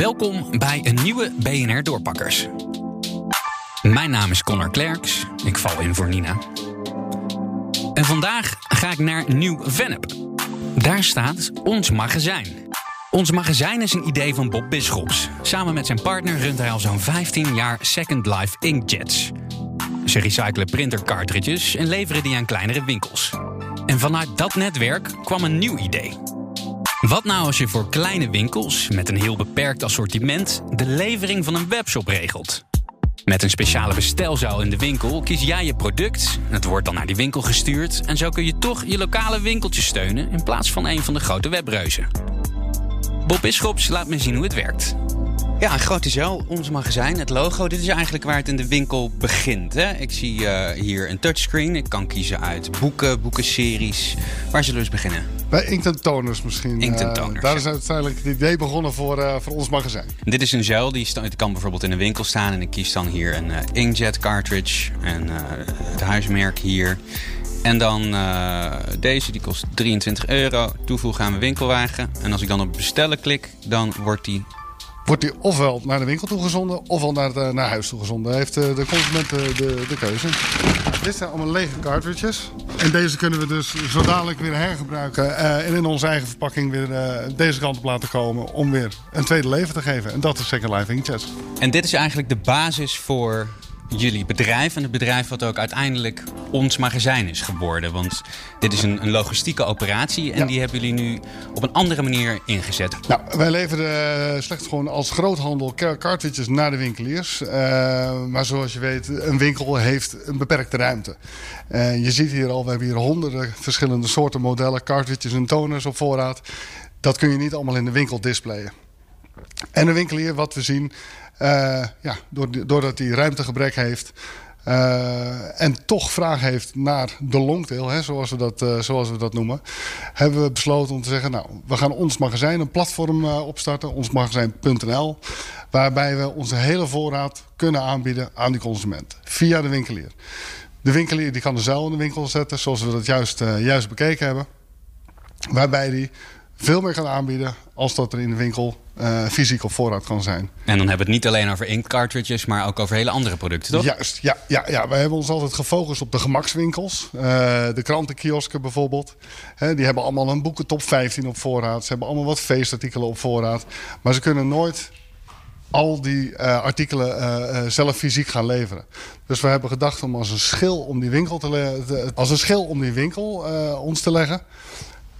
Welkom bij een nieuwe BNR Doorpakkers. Mijn naam is Connor Klerks. Ik val in voor Nina. En vandaag ga ik naar Nieuw-Vennep. Daar staat ons magazijn. Ons magazijn is een idee van Bob Bisschops. Samen met zijn partner runt hij al zo'n 15 jaar Second Life Inkjets. Ze recyclen printer cartridges en leveren die aan kleinere winkels. En vanuit dat netwerk kwam een nieuw idee. Wat nou als je voor kleine winkels met een heel beperkt assortiment de levering van een webshop regelt? Met een speciale bestelzaal in de winkel kies jij je product, het wordt dan naar die winkel gestuurd en zo kun je toch je lokale winkeltje steunen in plaats van een van de grote webreuzen. Bob Bisschops laat me zien hoe het werkt. Ja, een grote zaal, ons magazijn, het logo. Dit is eigenlijk waar het in de winkel begint. Hè? Ik zie uh, hier een touchscreen. Ik kan kiezen uit boeken, boekenseries. Waar zullen we eens beginnen? Bij Inkten Toners misschien. Inkten Toners, uh, daar is uiteindelijk het idee begonnen voor, uh, voor ons magazijn. Dit is een zuil, die kan bijvoorbeeld in de winkel staan. En ik kies dan hier een inkjet cartridge. En het huismerk hier. En dan uh, deze, die kost 23 euro. Toevoegen aan mijn winkelwagen. En als ik dan op bestellen klik, dan wordt die wordt die ofwel naar de winkel toegezonden ofwel naar, de, naar huis toegezonden. Heeft de, de consument de, de, keuze. Dit zijn allemaal lege cartridges. En deze kunnen we dus zo dadelijk weer hergebruiken uh, en in onze eigen verpakking weer uh, deze kant op laten komen om weer een tweede leven te geven. En dat is Second Life Inkjets. En dit is eigenlijk de basis voor jullie bedrijf en het bedrijf wat ook uiteindelijk ons magazijn is geworden. Want dit is een, een logistieke operatie en die hebben jullie nu op een andere manier ingezet. Nou, wij leveren uh, slechts gewoon als groothandel cartridges naar de winkeliers. Uh, maar zoals je weet, een winkel heeft een beperkte ruimte. Uh, je ziet hier al, we hebben hier honderden verschillende soorten modellen, cartridges en toners op voorraad. Dat kun je niet allemaal in de winkel displayen. En een winkelier, wat we zien, uh, ja, doordat hij ruimtegebrek heeft. Uh, en toch vraag heeft naar de longtail, hè, zoals, we dat, uh, zoals we dat noemen, hebben we besloten om te zeggen: Nou, we gaan ons magazijn, een platform opstarten, onsmagazijn.nl, waarbij we onze hele voorraad kunnen aanbieden aan die consument via de winkelier. De winkelier die kan de zuil in de winkel zetten, zoals we dat juist, juist bekeken hebben, waarbij die veel meer kan aanbieden als dat er in de winkel uh, fysiek op voorraad kan zijn. En dan hebben we het niet alleen over ink cartridges, maar ook over hele andere producten, toch? Juist, ja. ja, ja. Wij hebben ons altijd gefocust op de gemakswinkels. Uh, de krantenkiosken bijvoorbeeld. He, die hebben allemaal een boekentop 15 op voorraad. Ze hebben allemaal wat feestartikelen op voorraad. Maar ze kunnen nooit al die uh, artikelen uh, zelf fysiek gaan leveren. Dus we hebben gedacht om als een schil om die winkel te, te als een schil om die winkel ons te leggen.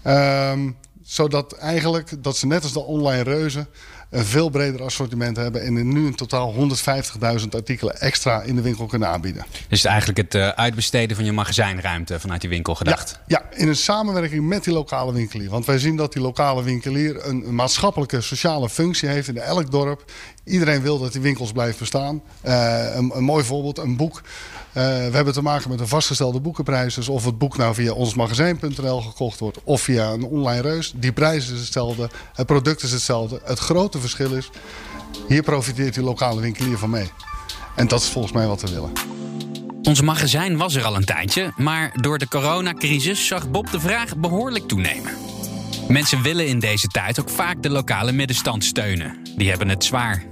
Um, zodat eigenlijk dat ze net als de online reuzen een veel breder assortiment hebben en nu in totaal 150.000 artikelen extra in de winkel kunnen aanbieden. Dus eigenlijk het uh, uitbesteden van je magazijnruimte vanuit die winkel gedacht? Ja, ja, in een samenwerking met die lokale winkelier. Want wij zien dat die lokale winkelier een, een maatschappelijke, sociale functie heeft in elk dorp. Iedereen wil dat die winkels blijven bestaan. Uh, een, een mooi voorbeeld, een boek. Uh, we hebben te maken met een vastgestelde boekenprijs. Dus of het boek nou via onsmagazijn.nl gekocht wordt of via een online reus. Die prijs is hetzelfde, het product is hetzelfde. Het grote verschil is, hier profiteert die lokale winkelier van mee. En dat is volgens mij wat we willen. Ons magazijn was er al een tijdje, maar door de coronacrisis zag Bob de vraag behoorlijk toenemen. Mensen willen in deze tijd ook vaak de lokale middenstand steunen. Die hebben het zwaar.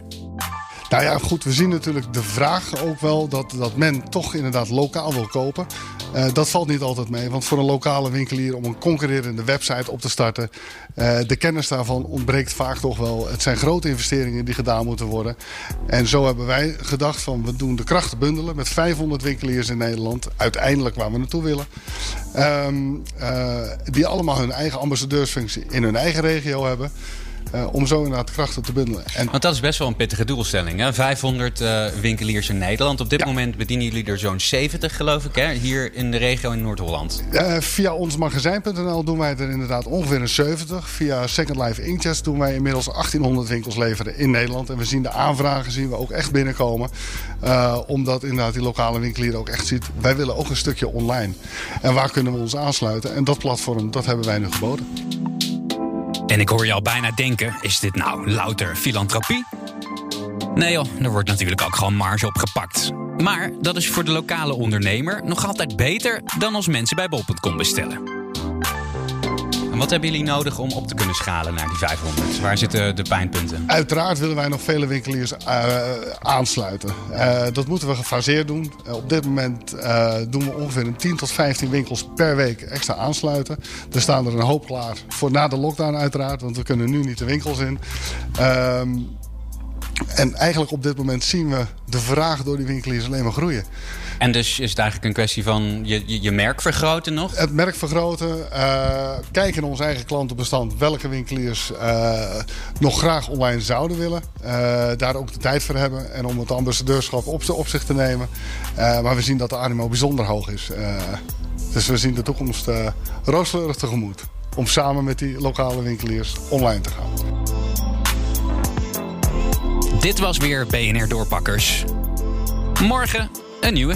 Nou ja, goed, we zien natuurlijk de vraag ook wel dat, dat men toch inderdaad lokaal wil kopen. Uh, dat valt niet altijd mee, want voor een lokale winkelier om een concurrerende website op te starten, uh, de kennis daarvan ontbreekt vaak toch wel. Het zijn grote investeringen die gedaan moeten worden. En zo hebben wij gedacht van we doen de krachten bundelen met 500 winkeliers in Nederland, uiteindelijk waar we naartoe willen. Um, uh, die allemaal hun eigen ambassadeursfunctie in hun eigen regio hebben. Uh, om zo inderdaad krachten te bundelen. En... Want dat is best wel een pittige doelstelling. Hè? 500 uh, winkeliers in Nederland. Op dit ja. moment bedienen jullie er zo'n 70, geloof ik, hè? hier in de regio in Noord-Holland. Uh, via ons magazijn.nl doen wij er inderdaad ongeveer een 70. Via Second Life Inkjets doen wij inmiddels 1800 winkels leveren in Nederland. En we zien de aanvragen zien we ook echt binnenkomen. Omdat inderdaad die lokale winkelier ook echt ziet... wij willen ook een stukje online. En waar kunnen we ons aansluiten? En dat platform, dat hebben wij nu geboden. En ik hoor je al bijna denken: is dit nou louter filantropie? Nee joh, er wordt natuurlijk ook gewoon marge op gepakt. Maar dat is voor de lokale ondernemer nog altijd beter dan als mensen bij bol.com bestellen. Wat hebben jullie nodig om op te kunnen schalen naar die 500? Waar zitten de pijnpunten? Uiteraard willen wij nog vele winkeliers uh, aansluiten. Uh, dat moeten we gefaseerd doen. Uh, op dit moment doen we ongeveer een 10 tot 15 winkels per week extra aansluiten. Er staan er een hoop klaar voor na de lockdown uiteraard, want we kunnen nu niet de winkels in. Ehm, en eigenlijk op dit moment zien we de vraag door die winkeliers alleen maar groeien. En dus is het eigenlijk een kwestie van je, je, je merk vergroten nog? Het merk vergroten. Uh, kijken naar ons eigen klantenbestand. Welke winkeliers uh, nog graag online zouden willen. Uh, daar ook de tijd voor hebben. En om het ambassadeurschap op, op zich te nemen. maar we zien dat de animo bijzonder hoog is. dus we zien de toekomst rooskleurig tegemoet. Om samen met die lokale winkeliers online te gaan. Dit was weer BNR Doorpakkers. Morgen een nieuwe.